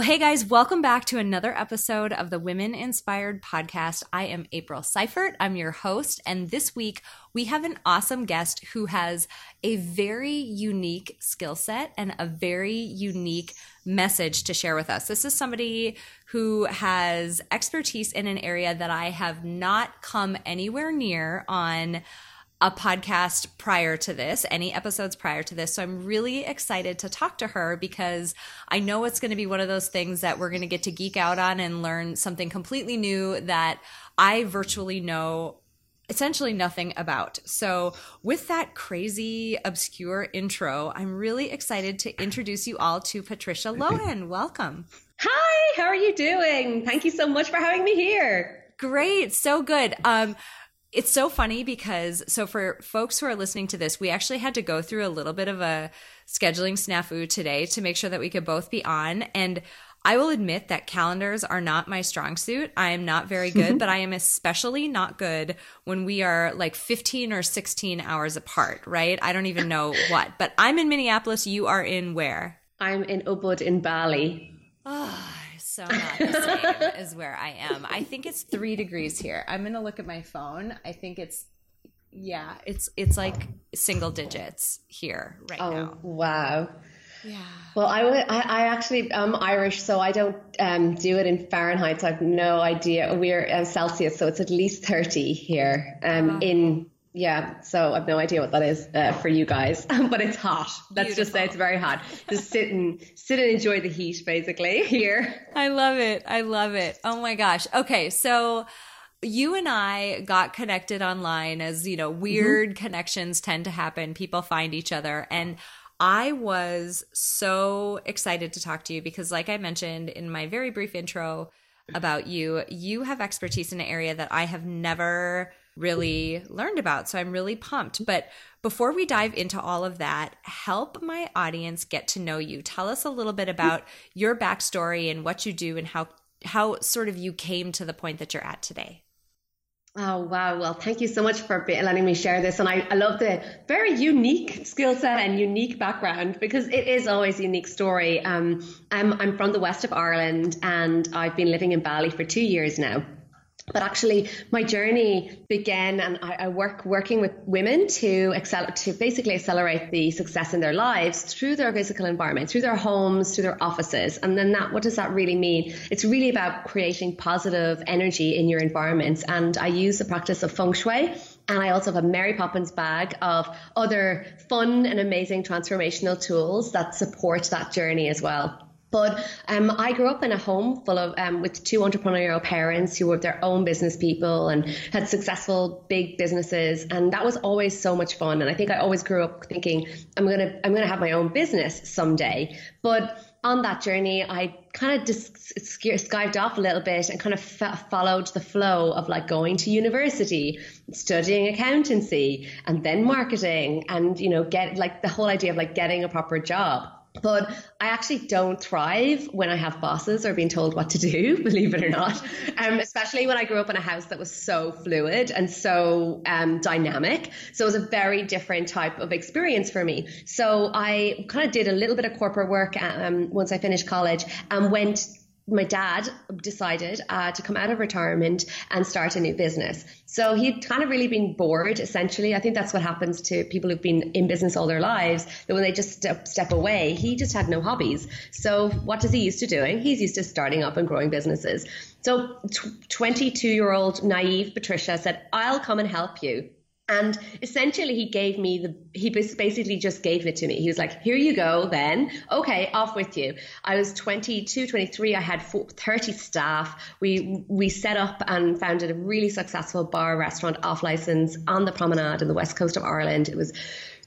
Well, hey guys, welcome back to another episode of the Women Inspired Podcast. I am April Seifert. I'm your host. And this week we have an awesome guest who has a very unique skill set and a very unique message to share with us. This is somebody who has expertise in an area that I have not come anywhere near on a podcast prior to this, any episodes prior to this. So I'm really excited to talk to her because I know it's going to be one of those things that we're going to get to geek out on and learn something completely new that I virtually know essentially nothing about. So, with that crazy, obscure intro, I'm really excited to introduce you all to Patricia Lohan. Welcome. Hi, how are you doing? Thank you so much for having me here. Great, so good. Um, it's so funny because so for folks who are listening to this, we actually had to go through a little bit of a scheduling snafu today to make sure that we could both be on. And I will admit that calendars are not my strong suit. I am not very good, but I am especially not good when we are like 15 or 16 hours apart, right? I don't even know what. But I'm in Minneapolis. You are in where? I'm in Ubud in Bali. Oh, so not the same as where I am. I think it's three degrees here. I'm gonna look at my phone. I think it's yeah, it's it's like single digits here right oh, now. Wow. Yeah. Well, I, would, I, I actually am Irish, so I don't um, do it in Fahrenheit. So I have no idea. We're uh, Celsius, so it's at least 30 here um, in yeah, so I've no idea what that is uh, for you guys, but it's hot. Let's Beautiful. just say it's very hot. Just sit and sit and enjoy the heat, basically here. I love it. I love it. Oh my gosh. Okay, so you and I got connected online, as you know, weird mm-hmm. connections tend to happen. People find each other, and I was so excited to talk to you because, like I mentioned in my very brief intro about you, you have expertise in an area that I have never really learned about. So I'm really pumped. But before we dive into all of that, help my audience get to know you. Tell us a little bit about your backstory and what you do and how how sort of you came to the point that you're at today. Oh, wow. Well, thank you so much for letting me share this. And I, I love the very unique skill set and unique background because it is always a unique story. Um, I'm, I'm from the west of Ireland and I've been living in Bali for two years now. But actually, my journey began, and I, I, work working with women to excel, to basically accelerate the success in their lives through their physical environment, through their homes, through their offices. And then that, what does that really mean? It's really about creating positive energy in your environment. And I use the practice of feng shui. And I also have a Mary Poppins bag of other fun and amazing transformational tools that support that journey as well. But um, I grew up in a home full of um, with two entrepreneurial parents who were their own business people and had successful big businesses, and that was always so much fun. And I think I always grew up thinking I'm gonna I'm gonna have my own business someday. But on that journey, I kind of just skived off a little bit and kind of followed the flow of like going to university, studying accountancy, and then marketing, and you know get like the whole idea of like getting a proper job. But I actually don't thrive when I have bosses or being told what to do, believe it or not. Um, especially when I grew up in a house that was so fluid and so um, dynamic. So it was a very different type of experience for me. So I kind of did a little bit of corporate work um, once I finished college and went my dad decided uh, to come out of retirement and start a new business. So he'd kind of really been bored, essentially. I think that's what happens to people who've been in business all their lives, that when they just step, step away, he just had no hobbies. So what is he used to doing? He's used to starting up and growing businesses. So 22 year old naive Patricia said, I'll come and help you. And essentially, he gave me the, he basically just gave it to me. He was like, here you go, then. Okay, off with you. I was 22, 23. I had 30 staff. We, we set up and founded a really successful bar restaurant off license on the promenade in the west coast of Ireland. It was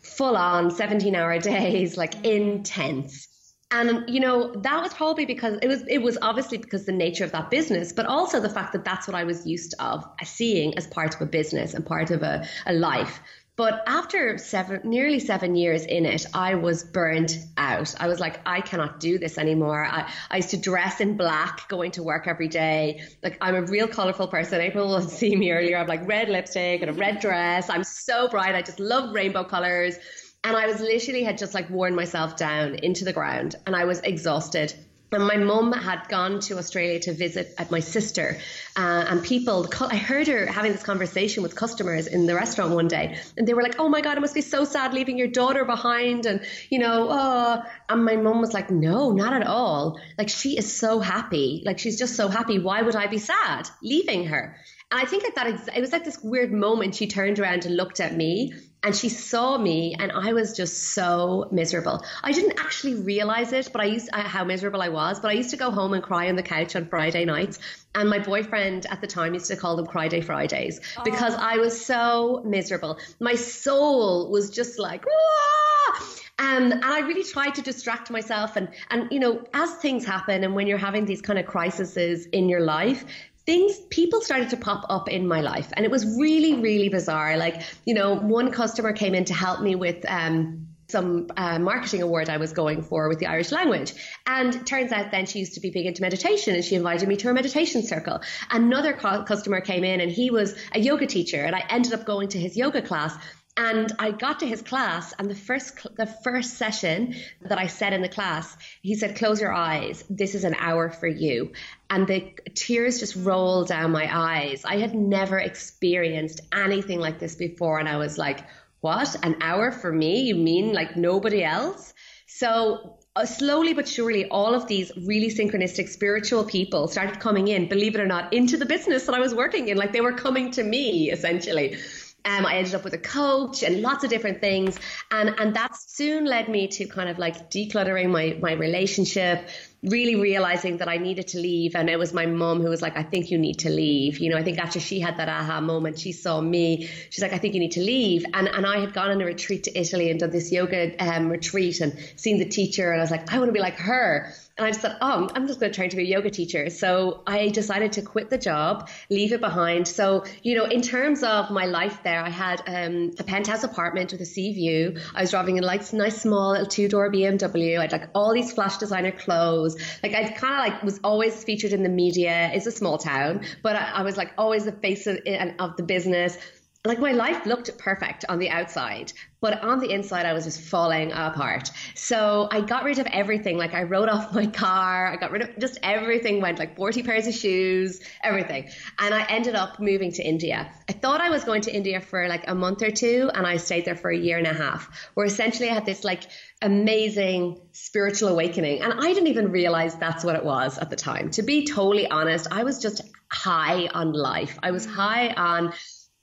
full on 17 hour days, like intense And um, you know that was probably because it was it was obviously because the nature of that business, but also the fact that that's what I was used of uh, seeing as part of a business and part of a, a life. But after seven, nearly seven years in it, I was burnt out. I was like, I cannot do this anymore. I, I used to dress in black going to work every day. Like, I'm a real colorful person. April will see me earlier. I'm like red lipstick and a red dress. I'm so bright. I just love rainbow colors. And I was literally had just like worn myself down into the ground and I was exhausted. And my mum had gone to Australia to visit at my sister, uh, and people. I heard her having this conversation with customers in the restaurant one day, and they were like, "Oh my god, it must be so sad leaving your daughter behind," and you know, oh. And my mum was like, "No, not at all. Like she is so happy. Like she's just so happy. Why would I be sad leaving her?" And I think at that, it was like this weird moment. She turned around and looked at me and she saw me and I was just so miserable. I didn't actually realize it, but I used uh, how miserable I was. But I used to go home and cry on the couch on Friday nights, and my boyfriend at the time used to call them Cry Day Fridays because I was so miserable. My soul was just like. Um, and I really tried to distract myself and and you know as things happen and when you're having these kind of crises in your life things people started to pop up in my life and it was really really bizarre like you know one customer came in to help me with um, some uh, marketing award I was going for with the Irish language. And turns out then she used to be big into meditation and she invited me to her meditation circle. Another co- customer came in and he was a yoga teacher and I ended up going to his yoga class and I got to his class, and the first the first session that I said in the class, he said, "Close your eyes. This is an hour for you." And the tears just rolled down my eyes. I had never experienced anything like this before, and I was like, "What? An hour for me? You mean like nobody else?" So uh, slowly but surely, all of these really synchronistic spiritual people started coming in, believe it or not, into the business that I was working in. Like they were coming to me essentially. Um, I ended up with a coach and lots of different things. And, and that soon led me to kind of like decluttering my, my relationship, really realizing that I needed to leave. And it was my mom who was like, I think you need to leave. You know, I think after she had that aha moment, she saw me. She's like, I think you need to leave. And, and I had gone on a retreat to Italy and done this yoga um, retreat and seen the teacher. And I was like, I want to be like her. And I just thought, oh, I'm just going to train to be a yoga teacher. So I decided to quit the job, leave it behind. So, you know, in terms of my life there, I had um, a penthouse apartment with a sea view. I was driving a like, nice small little two door BMW. I had like all these flash designer clothes. Like I kind of like was always featured in the media. It's a small town, but I, I was like always the face of, of the business like my life looked perfect on the outside, but on the inside, I was just falling apart. So I got rid of everything. Like I wrote off my car. I got rid of just everything went like 40 pairs of shoes, everything. And I ended up moving to India. I thought I was going to India for like a month or two and I stayed there for a year and a half where essentially I had this like amazing spiritual awakening. And I didn't even realize that's what it was at the time. To be totally honest, I was just high on life. I was high on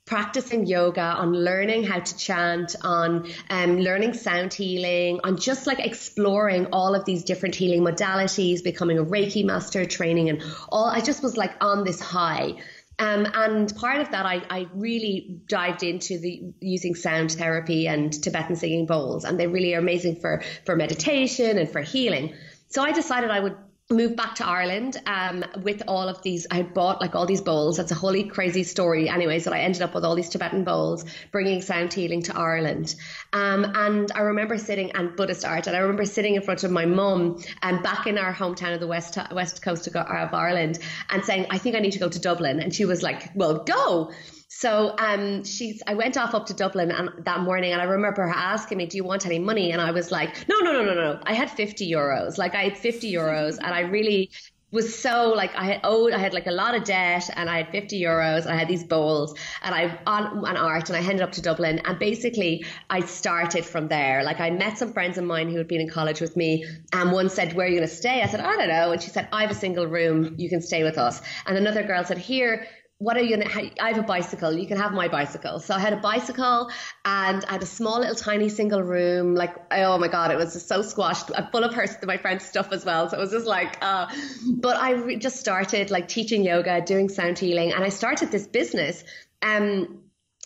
practicing yoga, on learning how to chant, on um, learning sound healing, on just like exploring all of these different healing modalities, becoming a Reiki master, training, and all. I just was like on this high. Um, and part of that, I, I really dived into the using sound therapy and Tibetan singing bowls, and they really are amazing for for meditation and for healing. So I decided I would moved back to Ireland um, with all of these. I bought like all these bowls. That's a holy crazy story, anyways. That I ended up with all these Tibetan bowls, bringing sound healing to Ireland. Um, and I remember sitting and Buddhist art, and I remember sitting in front of my mum and um, back in our hometown of the west west coast of Ireland, and saying, "I think I need to go to Dublin." And she was like, "Well, go." So um, she's. I went off up to Dublin and that morning, and I remember her asking me, "Do you want any money?" And I was like, "No, no, no, no, no. I had fifty euros. Like I had fifty euros, and I really was so like I had owed. I had like a lot of debt, and I had fifty euros. And I had these bowls, and I on on art, and I headed up to Dublin, and basically I started from there. Like I met some friends of mine who had been in college with me, and one said, "Where are you going to stay?" I said, "I don't know," and she said, "I have a single room. You can stay with us." And another girl said, "Here." What are you gonna I have a bicycle. You can have my bicycle. So I had a bicycle and I had a small little tiny single room. Like oh my god it was just so squashed. Full of her my friend's stuff as well. So it was just like uh but I re- just started like teaching yoga doing sound healing. And I started this business um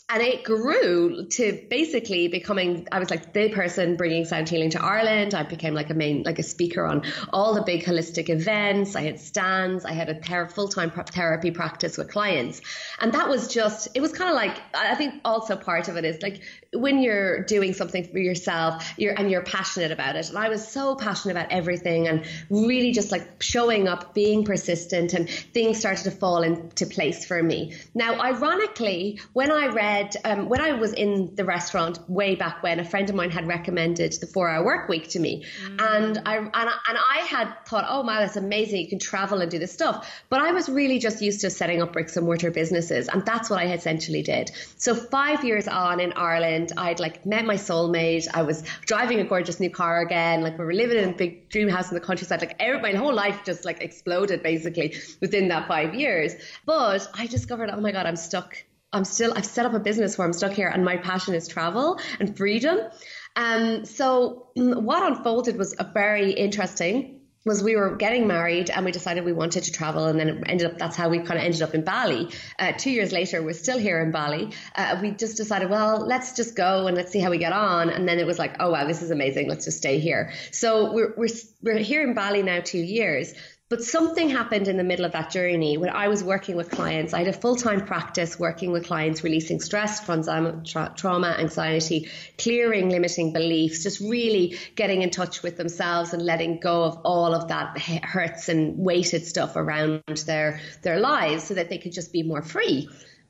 and it grew to basically becoming i was like the person bringing sound healing to ireland. I became like a main like a speaker on all the big holistic events. I had stands. I had a full-time therapy practice with clients. And that was just it was kind of like i think also part of it is like when you're doing something for yourself you're and you're passionate about it. And i was so passionate about everything and really just like showing up being persistent and things started to fall into place for me. Now ironically when i read read um, when I was in the restaurant way back when, a friend of mine had recommended the four hour work week to me, mm. and I and I, and I had thought, oh wow, that's amazing! You can travel and do this stuff. But I was really just used to setting up bricks and mortar businesses, and that's what I essentially did. So five years on in Ireland, I'd like met my soulmate. I was driving a gorgeous new car again. Like we were living in a big dream house in the countryside. Like every, my whole life just like exploded basically within that five years. But I discovered, oh my god, I'm stuck I'm still, I've set up a business where I'm stuck here and my passion is travel and freedom. Um, so what unfolded was a very interesting was we were getting married and we decided we wanted to travel and then it ended up that's how we kind of ended up in Bali. Uh, two years later, we're still here in Bali. Uh, we just decided, well, let's just go and let's see how we get on. And then it was like, oh wow, this is amazing. Let's just stay here. So we're we're we're here in Bali now two years. But something happened in the middle of that journey when I was working with clients. I had a full time practice working with clients, releasing stress, tra- trauma, anxiety, clearing limiting beliefs, just really getting in touch with themselves and letting go of all of that hurts and weighted stuff around their, their lives so that they could just be more free.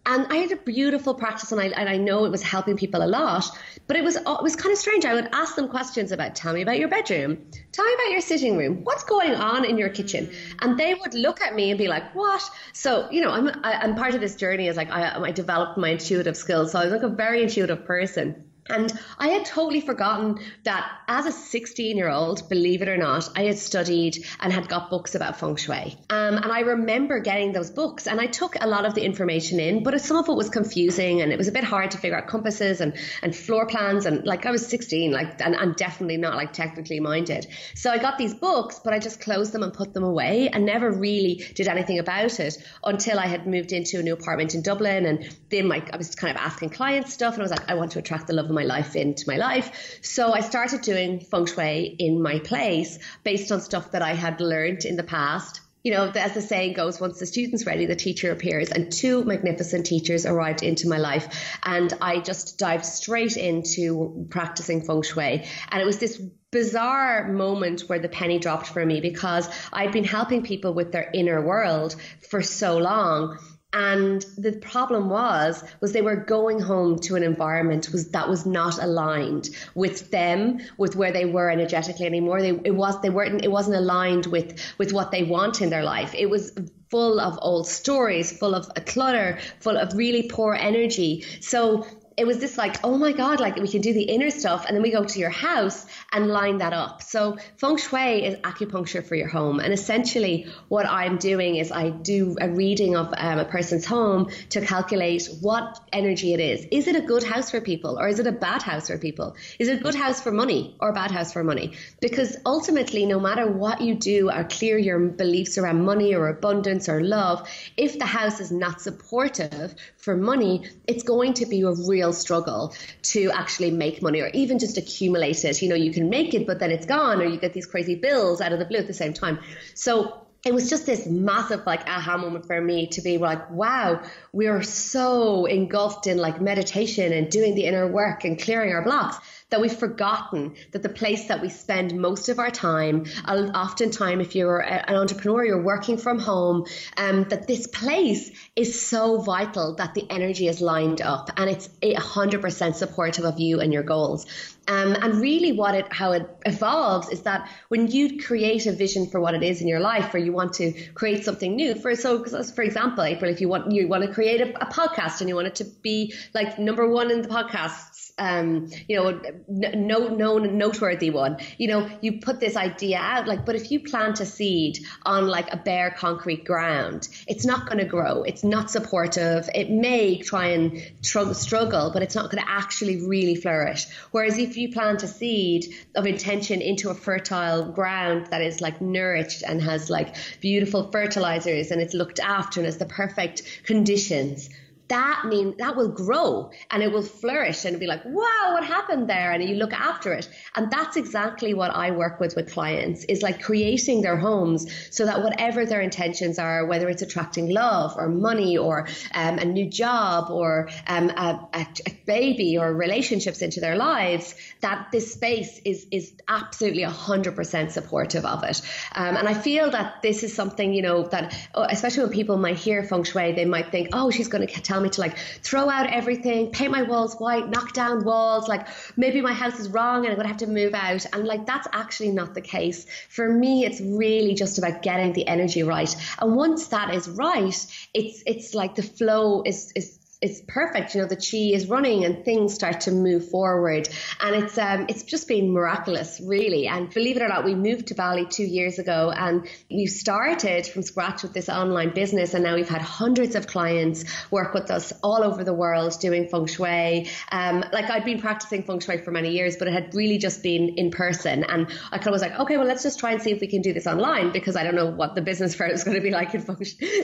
And I had a beautiful practice, and I, and I know it was helping people a lot. But it was it was kind of strange. I would ask them questions about, tell me about your bedroom, tell me about your sitting room, what's going on in your kitchen, and they would look at me and be like, what? So you know, I'm I, i am part of this journey is like I, I developed my intuitive skills, so I was like a very intuitive person. And I had totally forgotten that as a 16 year old, believe it or not, I had studied and had got books about feng shui. Um, and I remember getting those books and I took a lot of the information in, but some of it was confusing and it was a bit hard to figure out compasses and, and floor plans. And like I was 16, like, and I'm definitely not like technically minded. So I got these books, but I just closed them and put them away and never really did anything about it until I had moved into a new apartment in Dublin. And then my, I was kind of asking clients stuff and I was like, I want to attract the love of my life into my life. So I started doing feng shui in my place based on stuff that I had learned in the past you know, as the saying goes, once the student's ready, the teacher appears. And two magnificent teachers arrived into my life. And I just dived straight into practicing feng shui. And it was this bizarre moment where the penny dropped for me because I'd been helping people with their inner world for so long and the problem was was they were going home to an environment was that was not aligned with them with where they were energetically anymore. They it was they weren't it wasn't aligned with with what they want in their life. It was full of old stories full of a clutter full of really poor energy. So it was this like, oh my God, like we can do the inner stuff and then we go to your house and line that up. So feng shui is acupuncture for your home. And essentially what I'm doing is I do a reading of um, a person's home to calculate what energy it is. Is it a good house for people or is it a bad house for people? Is it a good house for money or a bad house for money? Because ultimately, no matter what you do or clear your beliefs around money or abundance or love, if the house is not supportive for money, it's going to be a real struggle to actually make money or even just accumulate it. You know, you can make it, but then it's gone, or you get these crazy bills out of the blue at the same time. So it was just this massive like aha moment for me to be like, wow, we are so engulfed in like meditation and doing the inner work and clearing our blocks that we've forgotten that the place that we spend most of our time, oftentimes if you're an entrepreneur, you're working from home, um, that this place is so vital that the energy is lined up and it's 100% supportive of you and your goals. Um, and really, what it how it evolves is that when you create a vision for what it is in your life, or you want to create something new. For so, for example, April, if you want you want to create a, a podcast and you want it to be like number one in the podcasts um, you know, no, no, noteworthy one. You know, you put this idea out, like, but if you plant a seed on like a bare concrete ground, it's not going to grow. It's not supportive. It may try and tr- struggle, but it's not going to actually really flourish. Whereas if you plant a seed of intention into a fertile ground that is like nourished and has like beautiful fertilizers and it's looked after and has the perfect conditions that mean that will grow and it will flourish and be like, wow, what happened there? And you look after it. And that's exactly what I work with with clients is like creating their homes so that whatever their intentions are, whether it's attracting love or money or um, a new job or um, a, a, a baby or relationships into their lives, that this space is is absolutely hundred percent supportive of it. Um, and I feel that this is something you know that especially when people might hear feng shui, they might think, oh, she's going to tell me to like throw out everything, paint my walls white, knock down walls, like maybe my house is wrong and I'm going to have to move out. And like that's actually not the case. For me, it's really just about getting the energy right. And once that is right, it's it's like the flow is is it's perfect. You know, the chi is running and things start to move forward, and it's um it's just been miraculous, really. And believe it or not, we moved to Bali two years ago, and we started from scratch with this online business, and now we've had hundreds of clients work with us all over the world doing feng shui. Um, like I'd been practicing feng shui for many years, but it had really just been in person, and I kind of was like, okay, well, let's just try and see if we can do this online because I don't know what the business fair is going to be like in feng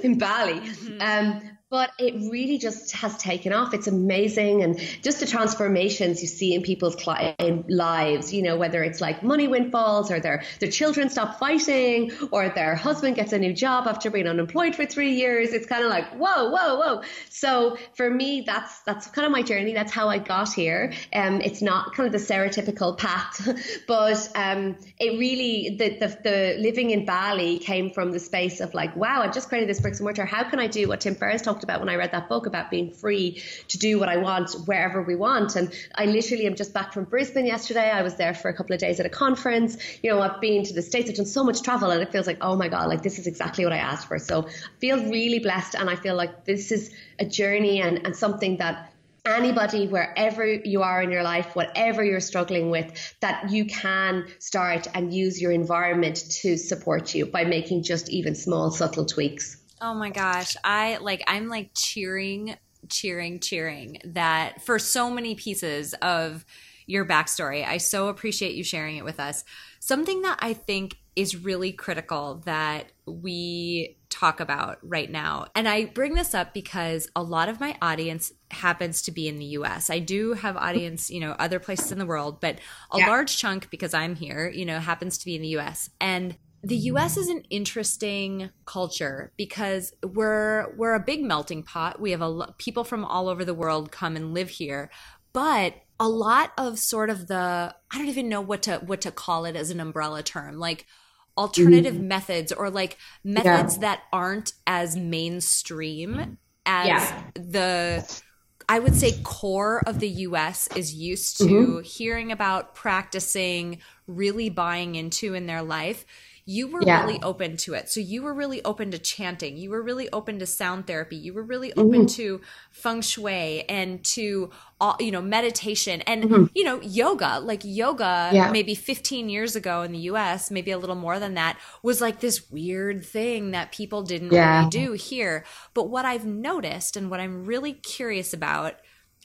in Bali. Mm-hmm. Um, but it really just has taken off. It's amazing. And just the transformations you see in people's lives, you know, whether it's like money windfalls or their, their children stop fighting or their husband gets a new job after being unemployed for three years. It's kind of like, whoa, whoa, whoa. So for me, that's, that's kind of my journey. That's how I got here. Um, it's not kind of the stereotypical path, but, um, it really, the, the, the living in Bali came from the space of like, wow, I've just created this bricks and mortar. How can I do what Tim Ferriss talked talked about when I read that book about being free to do what I want wherever we want. And I literally am just back from Brisbane yesterday. I was there for a couple of days at a conference. You know, I've been to the States, I've done so much travel, and it feels like, oh my God, like this is exactly what I asked for. So I feel really blessed. And I feel like this is a journey and, and something that anybody wherever you are in your life whatever you're struggling with that you can start and use your environment to support you by making just even small subtle tweaks Oh my gosh. I like I'm like cheering, cheering, cheering that for so many pieces of your backstory. I so appreciate you sharing it with us. Something that I think is really critical that we talk about right now. And I bring this up because a lot of my audience happens to be in the US. I do have audience, you know, other places in the world, but a yeah. large chunk because I'm here, you know, happens to be in the US. And the US is an interesting culture because we're we're a big melting pot. We have a people from all over the world come and live here, but a lot of sort of the I don't even know what to what to call it as an umbrella term. Like alternative mm-hmm. methods or like methods yeah. that aren't as mainstream as yeah. the I would say core of the US is used to mm-hmm. hearing about practicing, really buying into in their life you were yeah. really open to it. So you were really open to chanting. You were really open to sound therapy. You were really open mm-hmm. to feng shui and to all, you know, meditation and mm-hmm. you know, yoga. Like yoga yeah. maybe 15 years ago in the US, maybe a little more than that, was like this weird thing that people didn't yeah. really do here. But what I've noticed and what I'm really curious about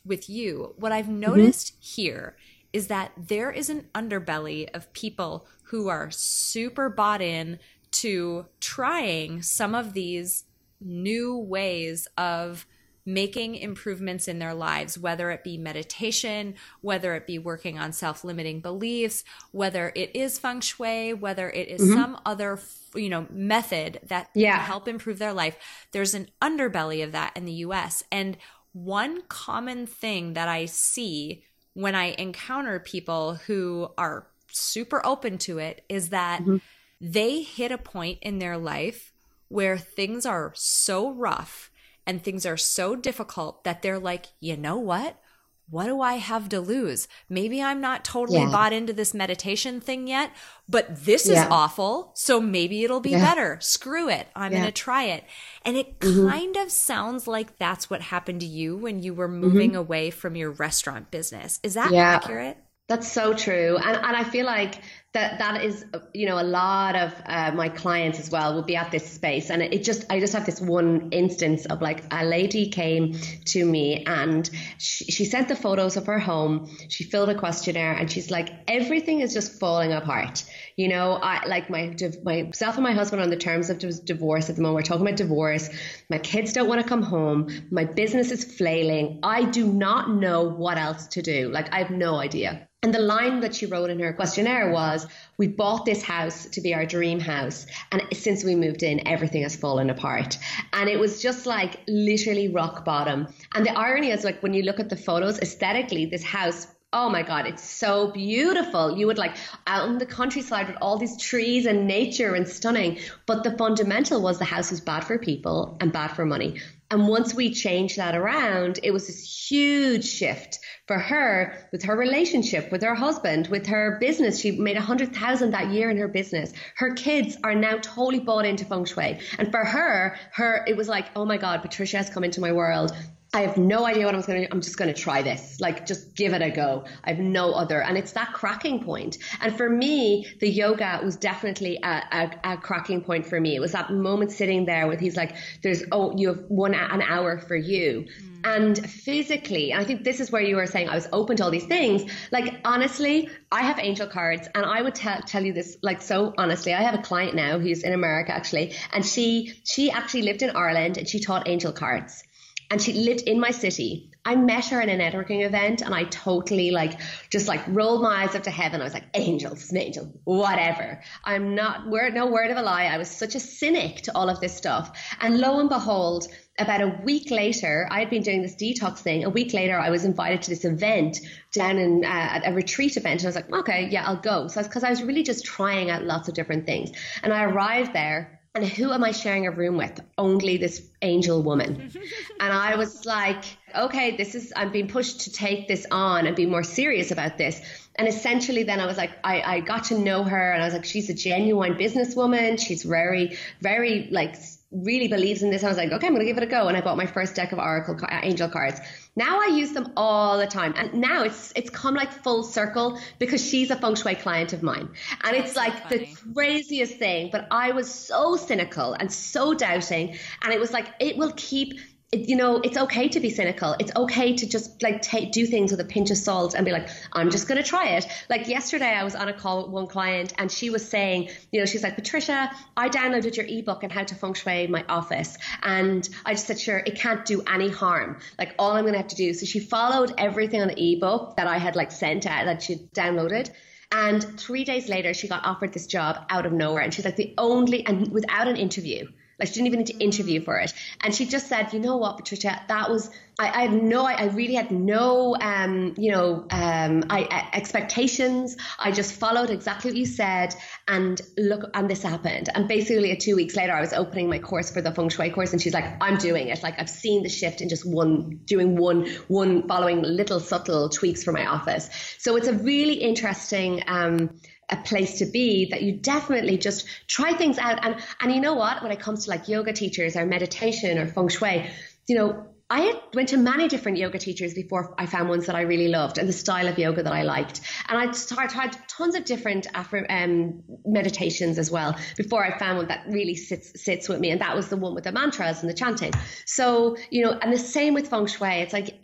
with you, what I've mm-hmm. noticed mm-hmm. here is that there is an underbelly of people who are super bought in to trying some of these new ways of making improvements in their lives, whether it be meditation, whether it be working on self limiting beliefs, whether it is feng shui, whether it is mm-hmm. some other you know method that yeah. can help improve their life there's an underbelly of that in the US and one common thing that I see when I encounter people who are super open to it is that mm-hmm. they hit a point in their life where things are so rough and things are so difficult that they're like, you know what? What do I have to lose? Maybe I'm not totally yeah. bought into this meditation thing yet, but this yeah. is awful. So maybe it'll be yeah. better. Screw it. I'm going to try it. And it mm-hmm. kind of sounds like that's what happened to you when you were moving mm-hmm. away from your restaurant business. Is that accurate? That's so true. And, and I feel like that that is you know a lot of uh, my clients as well will be at this space. And it just i just have this one instance of like a lady came to me and she, she sent the photos of her home. She filled a questionnaire and she's like everything is just falling apart. You know i like my myself and my husband on the terms of divorce at the moment. We're talking about divorce. My kids don't want to come home. My business is flailing. I do not know what else to do. Like i have no idea. And the line that she wrote in her questionnaire was, We bought this house to be our dream house. And since we moved in, everything has fallen apart. And it was just like literally rock bottom. And the irony is, like, when you look at the photos, aesthetically, this house Oh my God, it's so beautiful. You would like out in the countryside with all these trees and nature and stunning. But the fundamental was the house was bad for people and bad for money. And once we changed that around, it was this huge shift for her with her relationship with her husband, with her business. She made a hundred thousand that year in her business. Her kids are now totally bought into feng shui. And for her, her, it was like, oh my God, Patricia has come into my world. I have no idea what I was going to do. I'm just going to try this. Like, just give it a go. I have no other. And it's that cracking point. And for me, the yoga was definitely a, a, a cracking point for me. It was that moment sitting there with he's like, there's, oh, you have one, an hour for you. Mm. And physically, and I think this is where you were saying I was open to all these things. Like, honestly, I have angel cards and I would tell, tell you this, like, so honestly, I have a client now who's in America actually, and she, she actually lived in Ireland and she taught angel cards and she lived in my city. I met her in a networking event and I totally like just like rolled my eyes up to heaven. I was like, angels, angels, whatever. I'm not word no word of a lie. I was such a cynic to all of this stuff. And lo and behold, about a week later, I had been doing this detox thing. A week later, I was invited to this event down in uh, a retreat event, and I was like, okay, yeah, I'll go. So because I was really just trying out lots of different things, and I arrived there and who am I sharing a room with? Only this angel woman. and I was like, okay, this is, I'm being pushed to take this on and be more serious about this. And essentially, then I was like, I, I got to know her and I was like, she's a genuine businesswoman. She's very, very like, really believes in this. I was like, okay, I'm going to give it a go. And I bought my first deck of Oracle uh, angel cards. Now I use them all the time. And now it's it's come like full circle because she's a feng shui client of mine. And That's it's like so the craziest thing. But I was so cynical and so doubting. And it was like, it will keep you know, it's okay to be cynical. It's okay to just like take, do things with a pinch of salt and be like, I'm just going to try it. Like yesterday, I was on a call with one client and she was saying, you know, she's like, Patricia, I downloaded your ebook on how to feng shui my office. And I just said, sure, it can't do any harm. Like all I'm going to have to do. So she followed everything on the ebook that I had like sent out that she downloaded. And three days later, she got offered this job out of nowhere. And she's like the only, and without an interview. Like she didn't even need to interview for it. And she just said, you know what, Patricia, that was, I, I had no, I really had no, um, you know, um, I, I, expectations. I just followed exactly what you said and look, and this happened. And basically two weeks later, I was opening my course for the feng shui course and she's like, I'm doing it. Like I've seen the shift in just one, doing one, one following little subtle tweaks for my office. So it's a really interesting, um, a place to be that you definitely just try things out and and you know what when it comes to like yoga teachers or meditation or feng shui you know I had went to many different yoga teachers before I found ones that I really loved and the style of yoga that I liked. And I tried tons of different um, meditations as well before I found one that really sits sits with me. And that was the one with the mantras and the chanting. So you know, and the same with feng shui. It's like.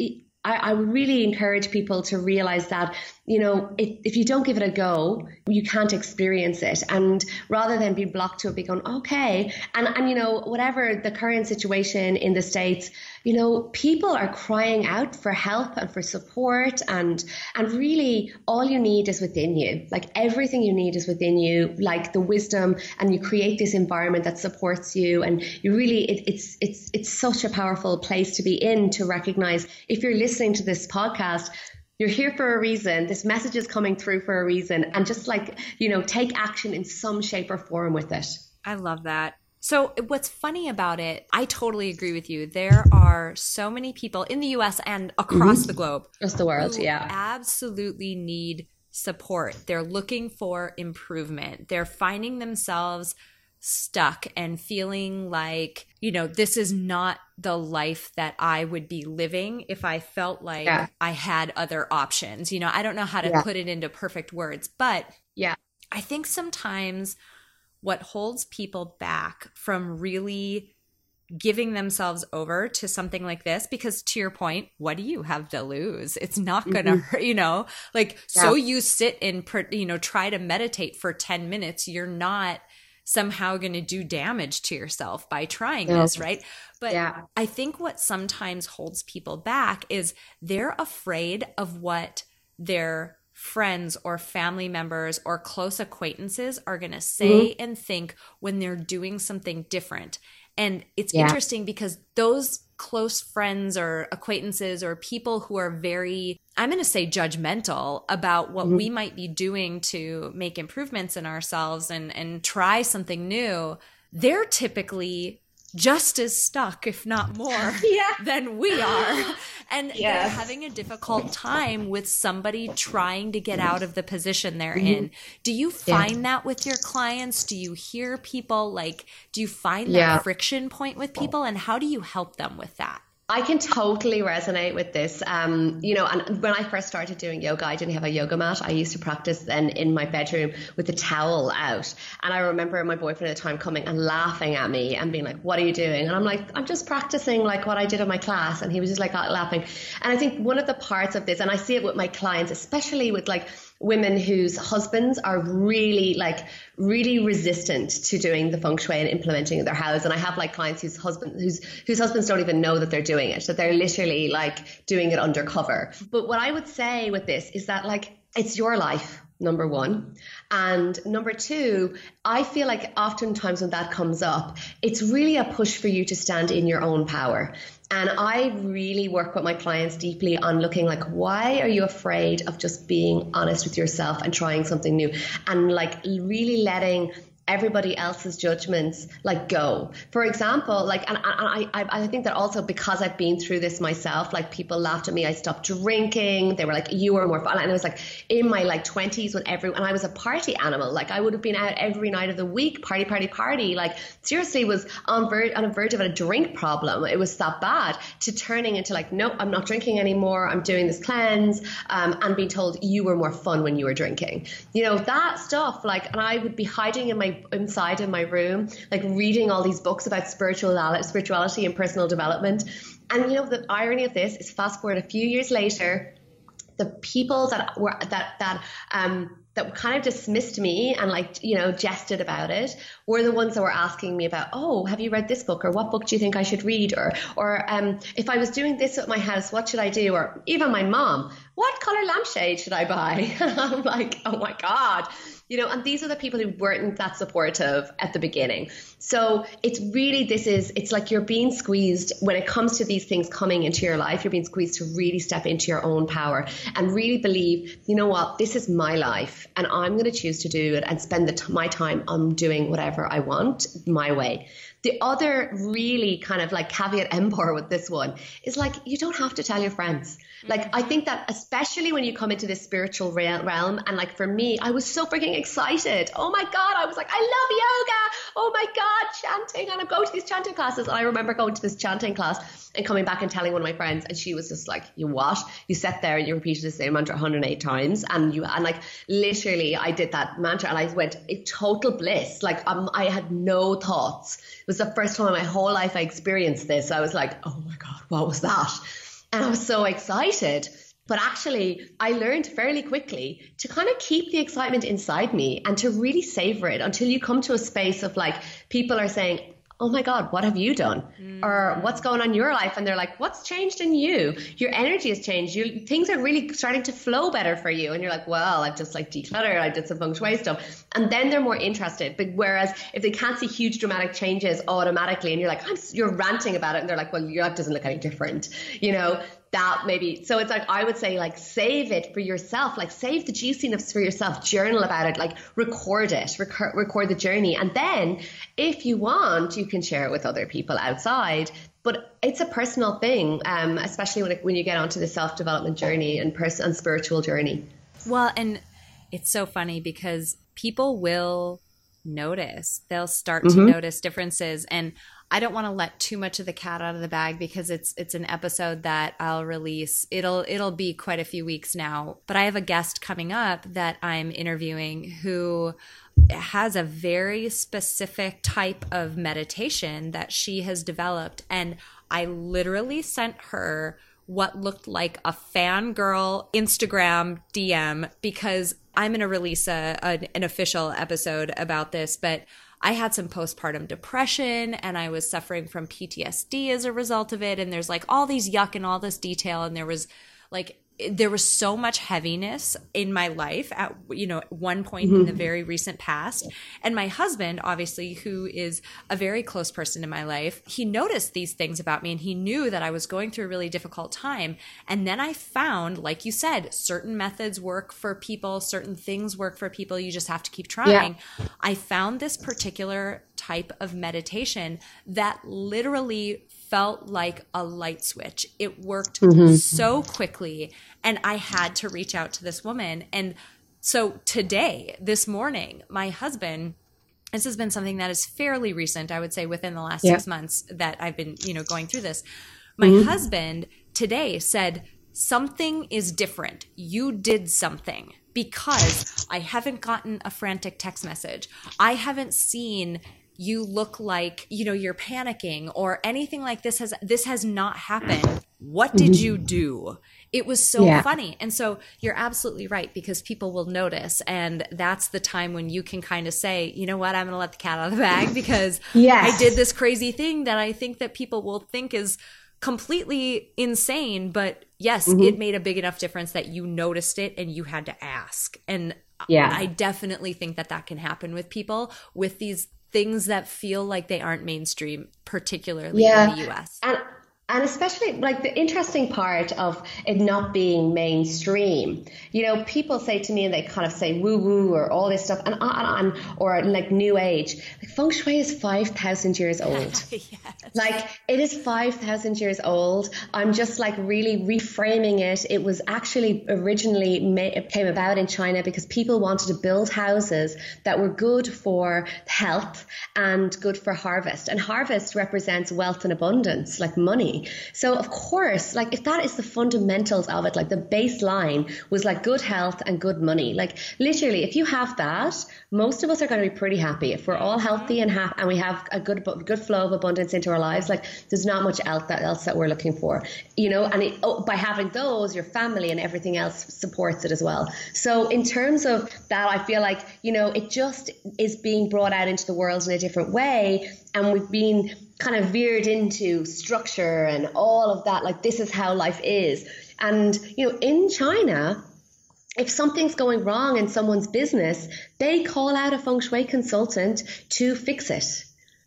I, I really encourage people to realize that, you know, if, if you don't give it a go, you can't experience it. And rather than be blocked to it, be going, okay. And, and, you know, whatever the current situation in the States, you know, people are crying out for help and for support. And, and really all you need is within you. Like everything you need is within you, like the wisdom and you create this environment that supports you. And you really, it, it's, it's, it's such a powerful place to be in to recognize if you're listening to this podcast, you're here for a reason. This message is coming through for a reason. And just like, you know, take action in some shape or form with it. I love that. So, what's funny about it, I totally agree with you. There are so many people in the US and across mm-hmm. the globe, across the world, yeah. Absolutely need support. They're looking for improvement. They're finding themselves stuck and feeling like, you know, this is not the life that I would be living if I felt like yeah. I had other options. You know, I don't know how to yeah. put it into perfect words, but yeah. I think sometimes what holds people back from really giving themselves over to something like this because to your point what do you have to lose it's not gonna mm-hmm. hurt you know like yeah. so you sit and you know try to meditate for 10 minutes you're not somehow going to do damage to yourself by trying yeah. this right but yeah. i think what sometimes holds people back is they're afraid of what their friends or family members or close acquaintances are going to say mm-hmm. and think when they're doing something different and it's yeah. interesting because those close friends or acquaintances or people who are very, I'm going to say judgmental about what mm-hmm. we might be doing to make improvements in ourselves and, and try something new, they're typically just as stuck, if not more, yeah. than we are. And yes. they're having a difficult time with somebody trying to get out of the position they're mm-hmm. in. Do you find yeah. that with your clients? Do you hear people like, do you find that yeah. friction point with people? And how do you help them with that? I can totally resonate with this. Um, you know, and when I first started doing yoga, I didn't have a yoga mat. I used to practice then in my bedroom with the towel out. And I remember my boyfriend at the time coming and laughing at me and being like, What are you doing? And I'm like, I'm just practicing like what I did in my class. And he was just like laughing. And I think one of the parts of this, and I see it with my clients, especially with like women whose husbands are really like really resistant to doing the feng shui and implementing in their house. And I have like clients whose husband whose whose husbands don't even know that they're doing it, that they're literally like doing it undercover. But what I would say with this is that like it's your life number one. And number two, I feel like oftentimes when that comes up, it's really a push for you to stand in your own power. And I really work with my clients deeply on looking like, why are you afraid of just being honest with yourself and trying something new? And like really letting everybody else's judgments like go. For example like and, and I, I think that also because i've been through this myself like people laughed at me. I stopped drinking. They were like you were more fun. And i was like in my like 20s when everyone and i was a party animal. Like i would have been out every night of the week party party party. Like seriously was on verge on a verge of a drink problem. It was that bad to turning into like no i'm not drinking anymore. I'm doing this cleanse um, and being told you were more fun when you were drinking. You know that stuff like and i would be hiding in my inside in my room, like reading all these books about spirituality, spirituality and personal development. And you know, the irony of this is fast forward a few years later, the people that were that that um that kind of dismissed me and like you know jested about it were the ones that were asking me about oh have you read this book? Or what book do you think i should read? Or or um, if i was doing this at my house what should i do? Or even my mom what color lampshade should i buy? And i'm like oh my god you know, and these are the people who weren't that supportive at the beginning. So it's really, this is, it's like you're being squeezed when it comes to these things coming into your life, you're being squeezed to really step into your own power and really believe, you know what, this is my life and I'm going to choose to do it and spend the my time on doing whatever I want my way. The other really kind of like caveat emptor with this one is like, you don't have to tell your friends. Mm-hmm. Like, I think that especially when you come into this spiritual realm, and like for me, I was so freaking excited. Oh my God, I was like, I love yoga. Oh my God, chanting. And I'm going to these chanting classes. And I remember going to this chanting class and coming back and telling one of my friends, and she was just like, You what? You sat there and you repeated the same mantra 108 times. And you, and like, literally, I did that mantra and I went, total bliss. Like, um, I had no thoughts it was the first time in my whole life I experienced this. I was like, oh my God, what was that? And I was so excited. But actually, I learned fairly quickly to kind of keep the excitement inside me and to really savor it until you come to a space of like, people are saying, oh my God, what have you done? Mm. Or what's going on in your life? And they're like, what's changed in you? Your energy has changed. You, things are really starting to flow better for you. And you're like, well, I've just like decluttered. I did some feng shui stuff. And then they're more interested. But whereas if they can't see huge dramatic changes automatically and you're like, you're ranting about it. And they're like, well, your life doesn't look any different. You know, that maybe so it's like i would say like save it for yourself like save the juiciness for yourself journal about it like record it record, record the journey and then if you want you can share it with other people outside but it's a personal thing um, especially when, it, when you get onto the self-development journey and person and spiritual journey well and it's so funny because people will notice. They'll start mm-hmm. to notice differences and I don't want to let too much of the cat out of the bag because it's it's an episode that I'll release. It'll it'll be quite a few weeks now, but I have a guest coming up that I'm interviewing who has a very specific type of meditation that she has developed and I literally sent her what looked like a fangirl Instagram DM because I'm going to release a, an official episode about this, but I had some postpartum depression and I was suffering from PTSD as a result of it. And there's like all these yuck and all this detail. And there was like there was so much heaviness in my life at you know one point mm-hmm. in the very recent past and my husband obviously who is a very close person in my life he noticed these things about me and he knew that I was going through a really difficult time and then I found like you said certain methods work for people certain things work for people you just have to keep trying yeah. I found this particular type of meditation that literally felt like a light switch. It worked mm-hmm. so quickly. And I had to reach out to this woman. And so today, this morning, my husband, this has been something that is fairly recent, I would say within the last yeah. six months that I've been, you know, going through this. My mm-hmm. husband today said, Something is different. You did something because I haven't gotten a frantic text message. I haven't seen you look like you know you're panicking or anything like this has this has not happened what did you mm-hmm. do it was so yeah. funny and so you're absolutely right because people will notice and that's the time when you can kind of say you know what i'm going to let the cat out of the bag because yes. i did this crazy thing that i think that people will think is completely insane but yes mm-hmm. it made a big enough difference that you noticed it and you had to ask and yeah i definitely think that that can happen with people with these things that feel like they aren't mainstream, particularly yeah. in the US. And and especially like the interesting part of it not being mainstream. You know people say to me and they kind of say woo woo or all this stuff and, and, and or like new age like feng shui is 5000 years old. Yes. like it is 5000 years old. I'm just like really reframing it. It was actually originally it came about in china because people wanted to build houses that were good for health and good for harvest. And harvest represents wealth and abundance like money so of course, like if that is the fundamentals of it, like the baseline was like good health and good money. Like literally, if you have that, most of us are going to be pretty happy. If we're all healthy and ha- and we have a good good flow of abundance into our lives, like there's not much else that else that we're looking for, you know. And it, oh, by having those, your family and everything else supports it as well. So in terms of that, I feel like you know it just is being brought out into the world in a different way, and we've been kind of veered into structure and all of that. Like, this is how life is. And, you know, in China, if something's going wrong in someone's business, they call out a feng shui consultant to fix it.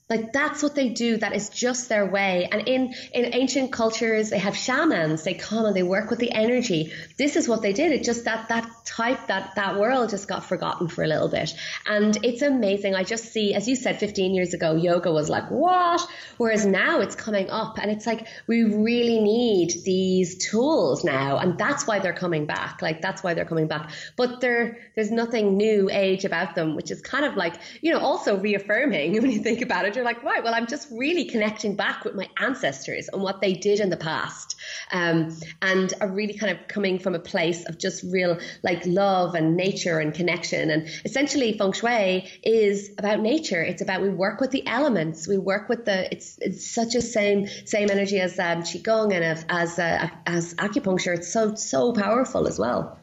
Like that's what they do. That is just their way. And in, in ancient cultures, they have shamans. They come and they work with the energy. This is what they did. It just that, that type, that, that world just got forgotten for a little bit. And it's amazing. I just see, as you said, 15 years ago, yoga was like, what? Whereas now it's coming up and it's like, we really need these tools now. And that's why they're coming back. Like that's why they're coming back. But there, there's nothing new age about them, which is kind of like, you know, also reaffirming when you think about it you're like, right, well, I'm just really connecting back with my ancestors and what they did in the past. Um, and are really kind of coming from a place of just real like love and nature and connection. And essentially, feng shui is about nature. It's about we work with the elements. We work with the. It's it's such a same same energy as um, qigong and as as, uh, as acupuncture. It's so so powerful as well.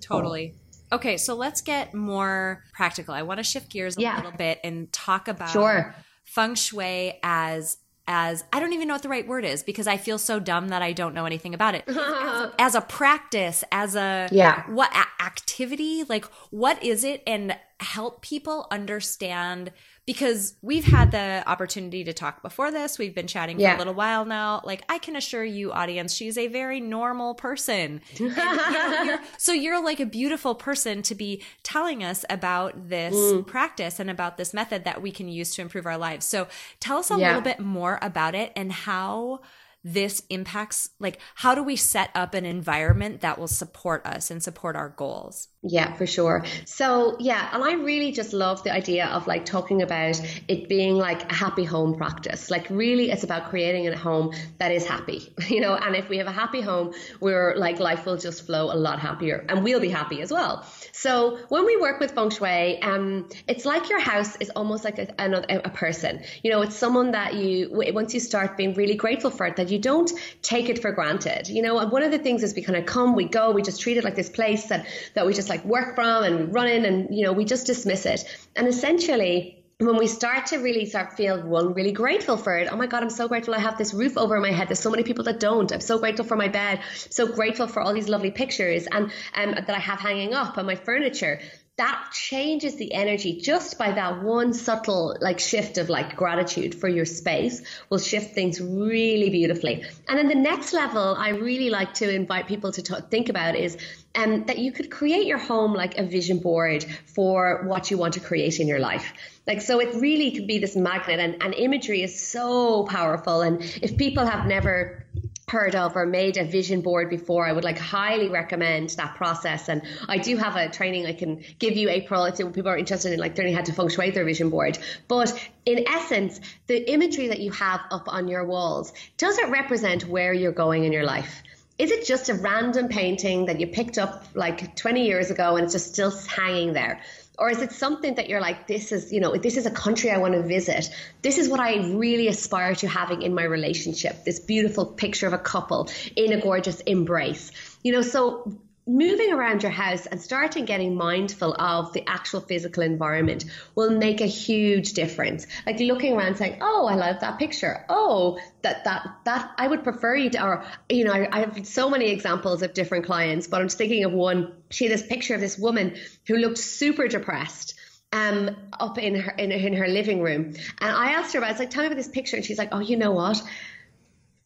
Totally. Okay, so let's get more practical. I want to shift gears a yeah. little bit and talk about sure feng shui as as I don't even know what the right word is because I feel so dumb that I don't know anything about it. as, as, a practice, as a yeah. what a- activity, like what is it and help people understand because we've had the opportunity to talk before this. We've been chatting for yeah. a little while now. Like I can assure you, audience, she's a very normal person. you're, so you're like a beautiful person to be telling us about this mm. practice and about this method that we can use to improve our lives. So tell us a yeah. little bit more about it and how this impacts like how do we set up an environment that will support us and support our goals? Yeah for sure. So yeah and i really just love the idea of like talking about it being like a happy home practice. Like really it's about creating a home that is happy you know? And if we have a happy home we're like life will just flow a lot happier and we'll be happy as well. So when we work with feng shui um it's like your house is almost like a, a, a person. You know it's someone that you once you start being really grateful for it that you you don't take it for granted. You know, and one of the things is we kind of come, we go, we just treat it like this place that, that we just like work from and run in and, you know, we just dismiss it. And essentially, when we start to really start feel one really grateful for it oh my god i'm so grateful i have this roof over my head there's so many people that don't i'm so grateful for my bed so grateful for all these lovely pictures and um, that i have hanging up and my furniture that changes the energy just by that one subtle like shift of like gratitude for your space will shift things really beautifully. And then the next level i really like to invite people to think about is um, that you could create your home like a vision board for what you want to create in your life. Like so it really could be this magnet and, and imagery is so powerful. And if people have never heard of or made a vision board before, I would like highly recommend that process. And I do have a training I can give you, April, if people are interested in like learning how to feng shui their vision board. But in essence, the imagery that you have up on your walls, does it represent where you're going in your life? Is it just a random painting that you picked up like 20 years ago and it's just still hanging there? Or is it something that you're like this is you know this is a country i want to visit. This is what i really aspire to having in my relationship this beautiful picture of a couple in a gorgeous embrace. You know so moving around your house and starting getting mindful of the actual physical environment will make a huge difference. Like looking around saying, "Oh, I love that picture. Oh, that that that I would prefer you to." Or you know, I, I have so many examples of different clients, but I'm just thinking of one. She had this picture of this woman who looked super depressed um, up in her in, in her living room, and I asked her about. I was like, "Tell me about this picture," and she's like, "Oh, you know what."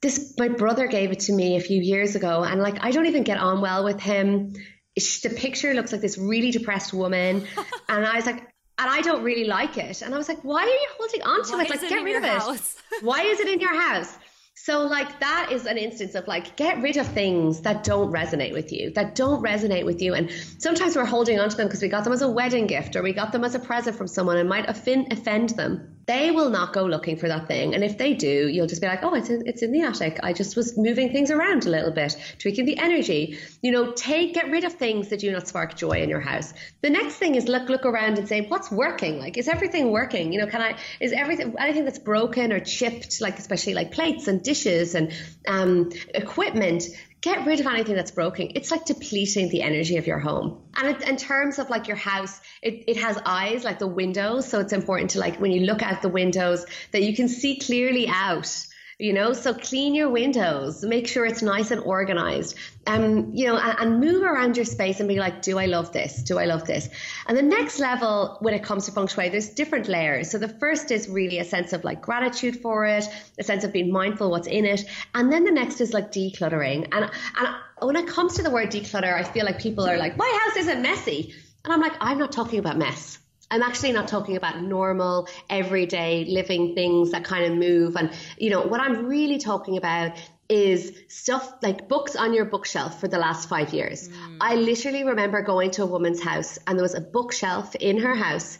This my brother gave it to me a few years ago and like I don't even get on well with him. The picture looks like this really depressed woman and I was like and I don't really like it. And I was like, why are you holding on to why it? Like, it get rid of house? it. why is it in your house? So, like, that is an instance of like, get rid of things that don't resonate with you, that don't resonate with you. And sometimes we're holding on to them because we got them as a wedding gift or we got them as a present from someone and might offend, offend them they will not go looking for that thing. And if they do, you'll just be like, oh, it's in, it's in the attic. I just was moving things around a little bit, tweaking the energy. You know, take get rid of things that do not spark joy in your house. The next thing is look look around and say, what's working? Like, is everything working? You know, can I is everything anything that's broken or chipped, like especially like plates and dishes and um, equipment? Get rid of anything that's broken. It's like depleting the energy of your home. And in terms of like your house, it, it has eyes like the windows. So it's important to like when you look out the windows that you can see clearly out you know? So clean your windows. Make sure it's nice and organized. Um you know and, and, move around your space and be like do i love this? Do i love this? And the next level when it comes to feng shui there's different layers. So the first is really a sense of like gratitude for it a sense of being mindful what's in it. And then the next is like decluttering. And and when it comes to the word declutter i feel like people are like my house isn't messy. And i'm like i'm not talking about mess I'm actually not talking about normal, everyday living things that kind of move. And, you know, what I'm really talking about is stuff like books on your bookshelf for the last five years. Mm. I literally remember going to a woman's house and there was a bookshelf in her house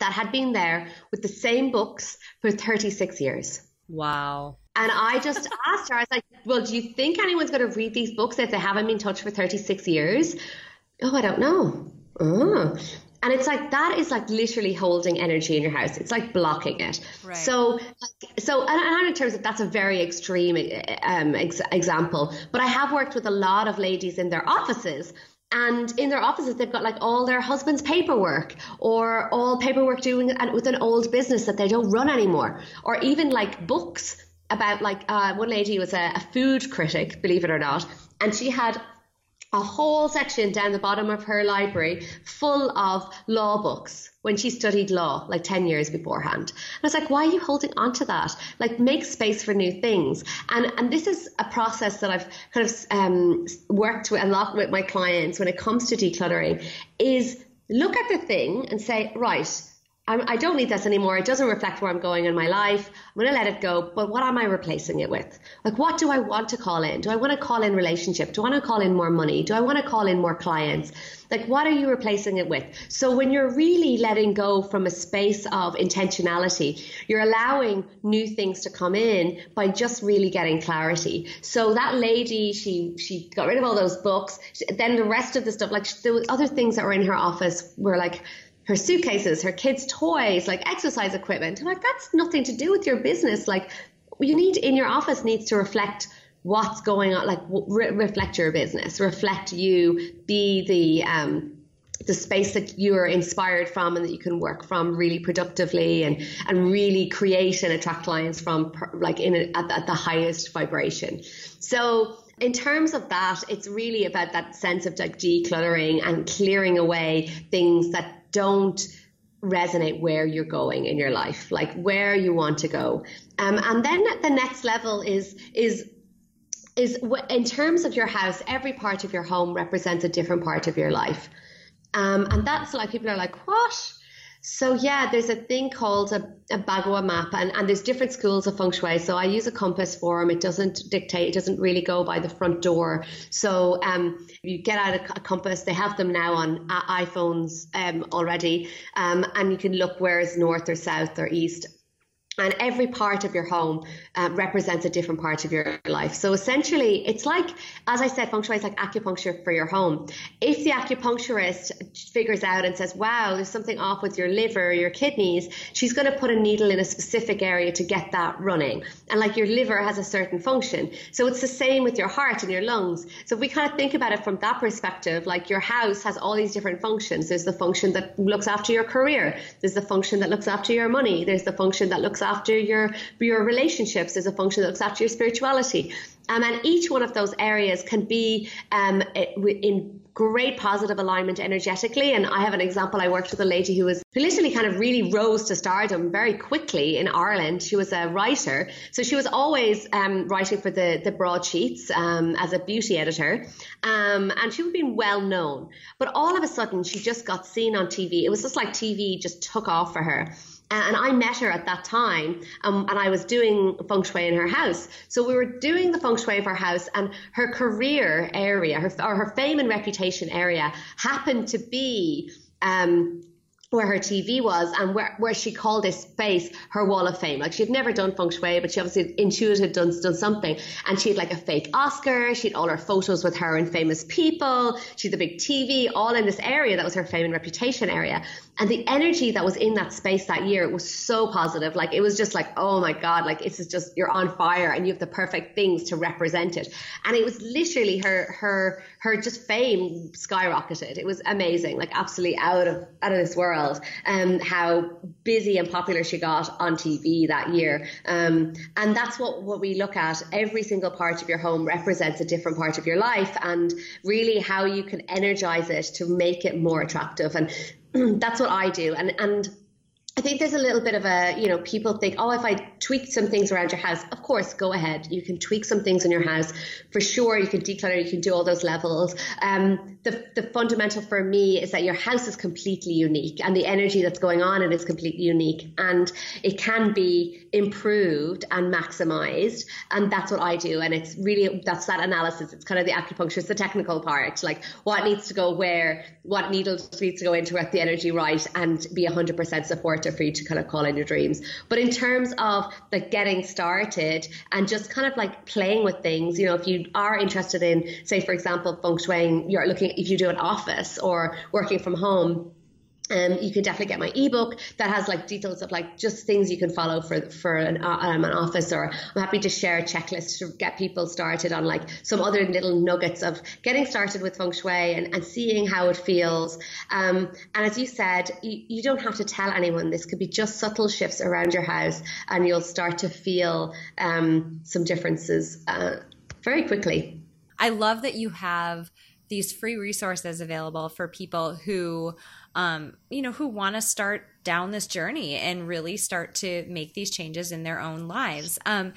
that had been there with the same books for 36 years. Wow. And I just asked her, I was like, well, do you think anyone's going to read these books if they haven't been touched for 36 years? Oh, I don't know. Oh. And it's like that is like literally holding energy in your house. It's like blocking it. Right. So, so and, and in terms of that's a very extreme um, ex- example. But I have worked with a lot of ladies in their offices and in their offices they've got like all their husband's paperwork or all paperwork doing with an old business that they don't run anymore or even like books about like uh, one lady was a, a food critic believe it or not and she had a whole section down the bottom of her library full of law books when she studied law like 10 years beforehand. And I was like, why are you holding on to that? Like make space for new things. And, and this is a process that I've kind of um, worked with a lot with my clients when it comes to decluttering is look at the thing and say, right, I'm, I do not need this anymore. It doesn't reflect where I'm going in my life. I'm going to let it go. But what am I replacing it with? Like, what do I want to call in? Do I want to call in relationship? Do I want to call in more money? Do I want to call in more clients? Like, what are you replacing it with? So when you're really letting go from a space of intentionality, you're allowing new things to come in by just really getting clarity. So that lady, she she got rid of all those books. Then the rest of the stuff, like was other things that were in her office, were like her suitcases, her kids' toys, like exercise equipment. I'm like, that's nothing to do with your business. Like, you need in your office needs to reflect what's going on, like re- reflect your business, reflect you, be the um, the space that you're inspired from and that you can work from really productively and and really create and attract clients from like in a, at, at the highest vibration. So in terms of that, it's really about that sense of like decluttering and clearing away things that don't resonate where you're going in your life, like where you want to go. Um, and then the next level is is is in terms of your house, every part of your home represents a different part of your life. Um, and that's like people are like, what? So yeah, there's a thing called a, a Bagua map, and, and there's different schools of feng shui. So I use a compass for them. It doesn't dictate. It doesn't really go by the front door. So um, you get out a, a compass. They have them now on uh, iPhones um, already, um, and you can look where is north or south or east and every part of your home uh, represents a different part of your life. So essentially, it's like, as I said, feng shui is like acupuncture for your home. If the acupuncturist figures out and says, wow, there's something off with your liver or your kidneys, she's going to put a needle in a specific area to get that running. And like your liver has a certain function. So it's the same with your heart and your lungs. So if we kind of think about it from that perspective, like your house has all these different functions. There's the function that looks after your career. There's the function that looks after your money. There's the function that looks after your your relationships. There's a function that looks after your spirituality. Um, and each one of those areas can be um, in great positive alignment energetically. And I have an example. I worked with a lady who was who literally kind of really rose to stardom very quickly in Ireland. She was a writer, so she was always um, writing for the the broadsheets um, as a beauty editor, um, and she was being well known. But all of a sudden, she just got seen on TV. It was just like TV just took off for her and I met her at that time, um, and I was doing feng shui in her house. So we were doing the feng shui of her house, and her career area, her or her fame and reputation area, happened to be um, where her TV was and where, where she called this space her wall of fame. Like she'd never done feng shui, but she obviously intuited done, done something. And she had like a fake Oscar. She had all her photos with her and famous people. She had the big TV all in this area that was her fame and reputation area. And the energy that was in that space that year was so positive. Like it was just like, oh my God, like this is just, you're on fire and you have the perfect things to represent it. And it was literally her, her, her just fame skyrocketed. It was amazing, like absolutely out of, out of this world. Um, how busy and popular she got on TV that year. Um, and that's what, what we look at. Every single part of your home represents a different part of your life and really how you can energize it to make it more attractive. And that's what I do. And and I think there's a little bit of a, you know, people think, oh, if I tweak some things around your house, of course, go ahead. You can tweak some things in your house for sure. You can declutter, you can do all those levels. Um, the, the fundamental for me is that your house is completely unique and the energy that's going on in it is completely unique and it can be improved and maximized. And that's what I do. And it's really, that's that analysis. It's kind of the acupuncture, it's the technical part, like what needs to go where, what needles needs to go into, get the energy right and be 100% supportive for you to kind of call in your dreams. But in terms of like getting started and just kind of like playing with things, you know, if you are interested in, say, for example, feng shui, you're looking, if you do an office or working from home, um, you can definitely get my ebook that has like details of like just things you can follow for for an, uh, um, an office or I'm happy to share a checklist to get people started on like some other little nuggets of getting started with feng shui and, and seeing how it feels. Um, and as you said you, you don't have to tell anyone. This could be just subtle shifts around your house and you'll start to feel um, some differences uh, very quickly. I love that you have these free resources available for people who um, you know, who want to start down this journey and really start to make these changes in their own lives. Um,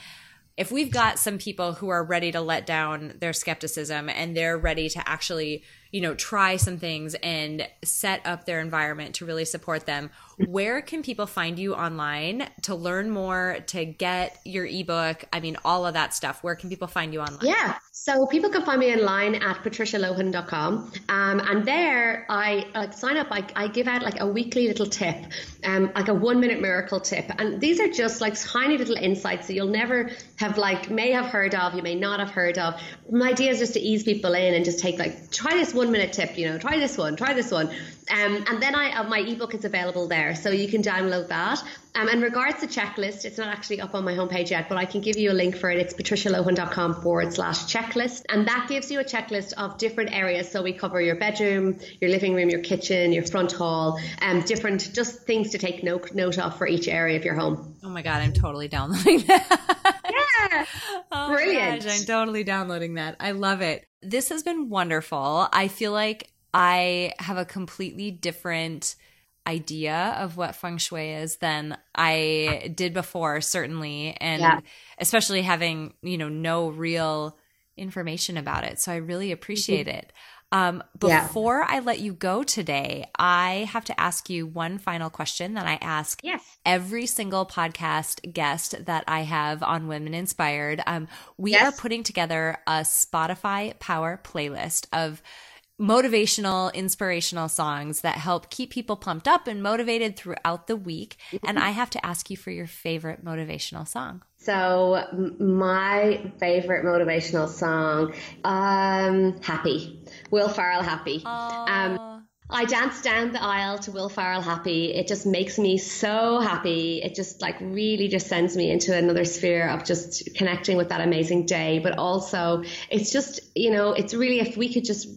if we've got some people who are ready to let down their skepticism and they're ready to actually you know, try some things and set up their environment to really support them. Where can people find you online to learn more, to get your ebook? I mean, all of that stuff. Where can people find you online? Yeah. So people can find me online at patricialohan.com. Um, and there I like sign up, I, I give out like a weekly little tip, um, like a one minute miracle tip. And these are just like tiny little insights that you'll never have like, may have heard of, you may not have heard of. My idea is just to ease people in and just take like, try this minute tip, you know, try this one, try this one. Um, and then I my ebook is available there, so you can download that. Um, in regards to checklist, it's not actually up on my homepage yet, but I can give you a link for it. It's patricialohan.com forward slash checklist. And that gives you a checklist of different areas. So we cover your bedroom, your living room, your kitchen, your front hall, um, different just things to take note, note of for each area of your home. Oh my God, I'm totally downloading that. Yeah. oh Brilliant. Gosh, I'm totally downloading that. I love it. This has been wonderful. I feel like I have a completely different idea of what feng shui is than I did before, certainly. And yeah. especially having, you know, no real information about it. So I really appreciate mm-hmm. it. Um, before yeah. I let you go today, I have to ask you one final question that I ask yes. every single podcast guest that I have on Women Inspired. Um, we yes. are putting together a Spotify Power playlist of motivational, inspirational songs that help keep people pumped up and motivated throughout the week. And I have to ask you for your favorite motivational song. So my favorite motivational song, um, "Happy," Will Ferrell, "Happy." Um, I dance down the aisle to Will Ferrell "Happy." It just makes me so happy. It just like really just sends me into another sphere of just connecting with that amazing day. But also, it's just you know, it's really if we could just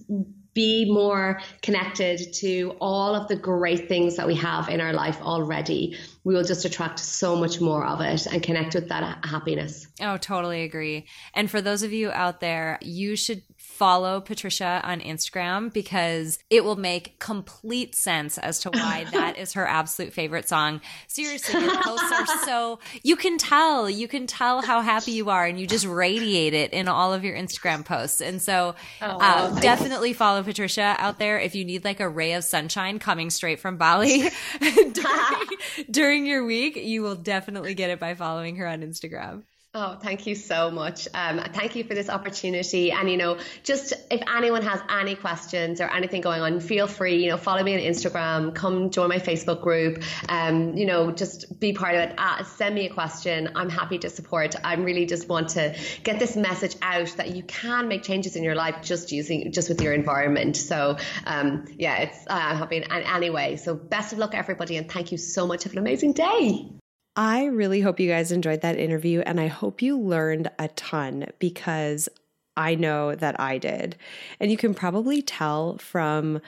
be more connected to all of the great things that we have in our life already, we will just attract so much more of it and connect with that happiness. Oh, totally agree. And for those of you out there, you should follow Patricia on Instagram because it will make complete sense as to why that is her absolute favorite song. Seriously, your posts are so you can tell, you can tell how happy you are and you just radiate it in all of your Instagram posts. And so oh, uh, definitely follow Patricia out there if you need like a ray of sunshine coming straight from Bali during, during your week, you will definitely get it by following her on Instagram. Oh, thank you so much. Um, thank you for this opportunity. And, you know, just if anyone has any questions or anything going on, feel free, you know, follow me on Instagram, come join my Facebook group, um, you know, just be part of it. Uh, send me a question. I'm happy to support. I really just want to get this message out that you can make changes in your life just using, just with your environment. So, um, yeah, it's, uh, I'm happy in any way. So best of luck, everybody. And thank you so much. Have an amazing day. I really hope you guys enjoyed that interview and I hope you learned a ton because I know that I did. And you can probably tell from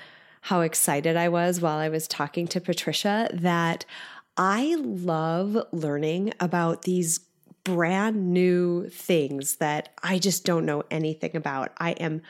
how excited I was while I was talking to Patricia that I love learning about these brand new things that I just don't know anything about. I am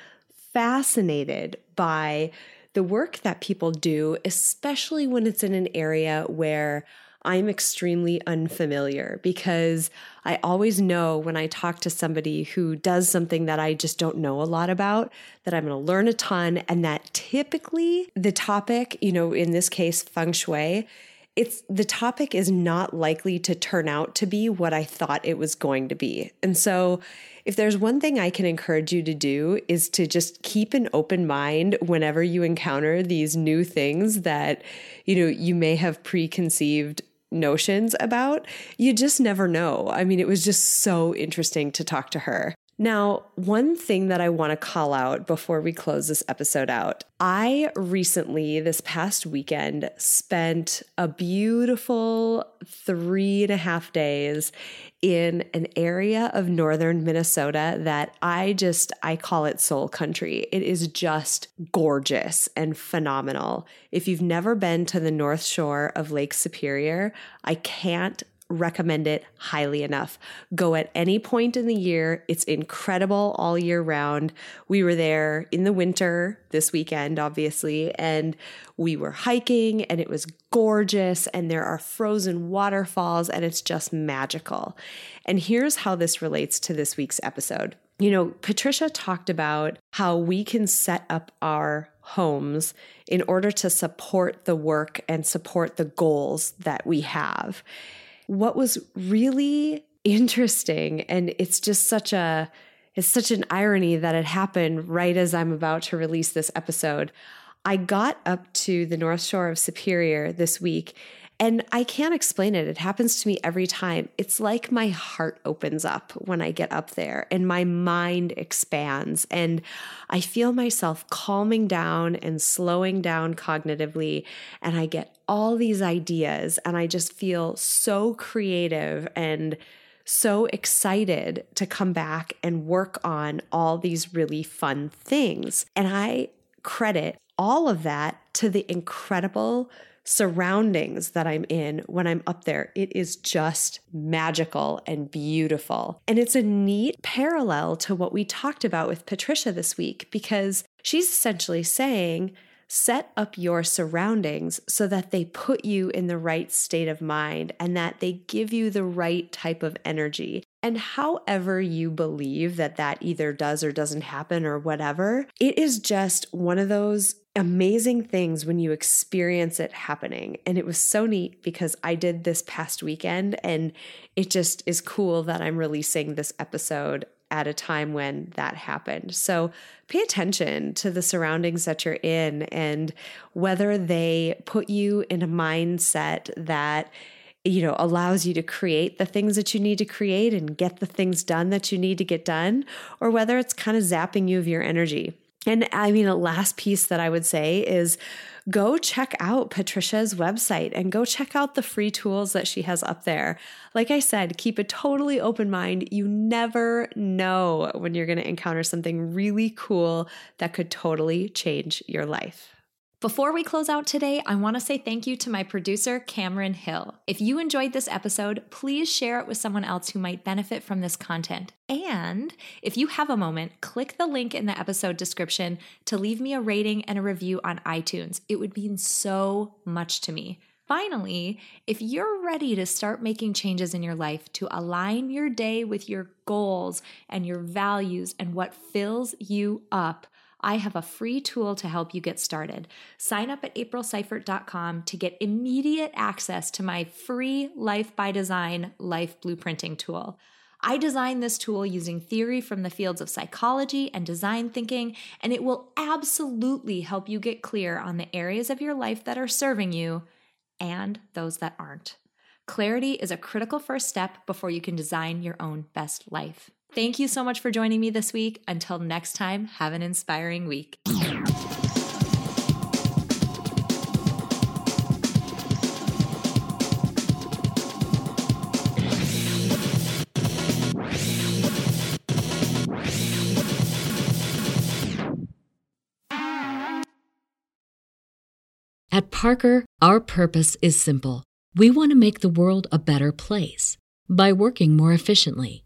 fascinated by the work that people do, especially when it's in an area where I'm extremely unfamiliar because I always know when I talk to somebody who does something that I just don't know a lot about that I'm going to learn a ton. And that typically the topic, you know, in this case, feng shui, it's the topic is not likely to turn out to be what I thought it was going to be. And so if there's one thing I can encourage you to do is to just keep an open mind whenever you encounter these new things that you know you may have preconceived notions about. You just never know. I mean, it was just so interesting to talk to her. Now, one thing that I want to call out before we close this episode out I recently, this past weekend, spent a beautiful three and a half days in an area of northern Minnesota that I just, I call it soul country. It is just gorgeous and phenomenal. If you've never been to the north shore of Lake Superior, I can't recommend it highly enough. Go at any point in the year. It's incredible all year round. We were there in the winter this weekend, obviously, and we were hiking and it was gorgeous. And there are frozen waterfalls and it's just magical. And here's how this relates to this week's episode. You know, Patricia talked about how we can set up our homes in order to support the work and support the goals that we have. What was really interesting, and it's just such a it's such an irony that it happened right as I'm about to release this episode. I got up to the North Shore of Superior this week and I can't explain it. It happens to me every time. It's like my heart opens up when I get up there and my mind expands and I feel myself calming down and slowing down cognitively. And I get all these ideas and I just feel so creative and so excited to come back and work on all these really fun things. And I credit all of that to the incredible surroundings that I'm in when I'm up there. It is just magical and beautiful. And it's a neat parallel to what we talked about with Patricia this week because she's essentially saying, set up your surroundings so that they put you in the right state of mind and that they give you the right type of energy. And however you believe that that either does or doesn't happen or whatever, it is just one of those amazing things when you experience it happening. And it was so neat because I did this past weekend and it just is cool that I'm releasing this episode at a time when that happened. So pay attention to the surroundings that you're in and whether they put you in a mindset that you know, allows you to create the things that you need to create and get the things done that you need to get done, or whether it's kind of zapping you of your energy. And I mean, a last piece that I would say is go check out Patricia's website and go check out the free tools that she has up there. Like I said, keep a totally open mind. You never know when you're going to encounter something really cool that could totally change your life. Before we close out today, I want to say thank you to my producer, Cameron Hill. If you enjoyed this episode, please share it with someone else who might benefit from this content. And if you have a moment, click the link in the episode description to leave me a rating and a review on iTunes. It would mean so much to me. Finally, if you're ready to start making changes in your life to align your day with your goals and your values and what fills you up, I have a free tool to help you get started. Sign up at aprilseifert.com to get immediate access to my free Life by Design life blueprinting tool. I designed this tool using theory from the fields of psychology and design thinking, and it will absolutely help you get clear on the areas of your life that are serving you and those that aren't. Clarity is a critical first step before you can design your own best life. Thank you so much for joining me this week. Until next time, have an inspiring week. At Parker, our purpose is simple. We want to make the world a better place by working more efficiently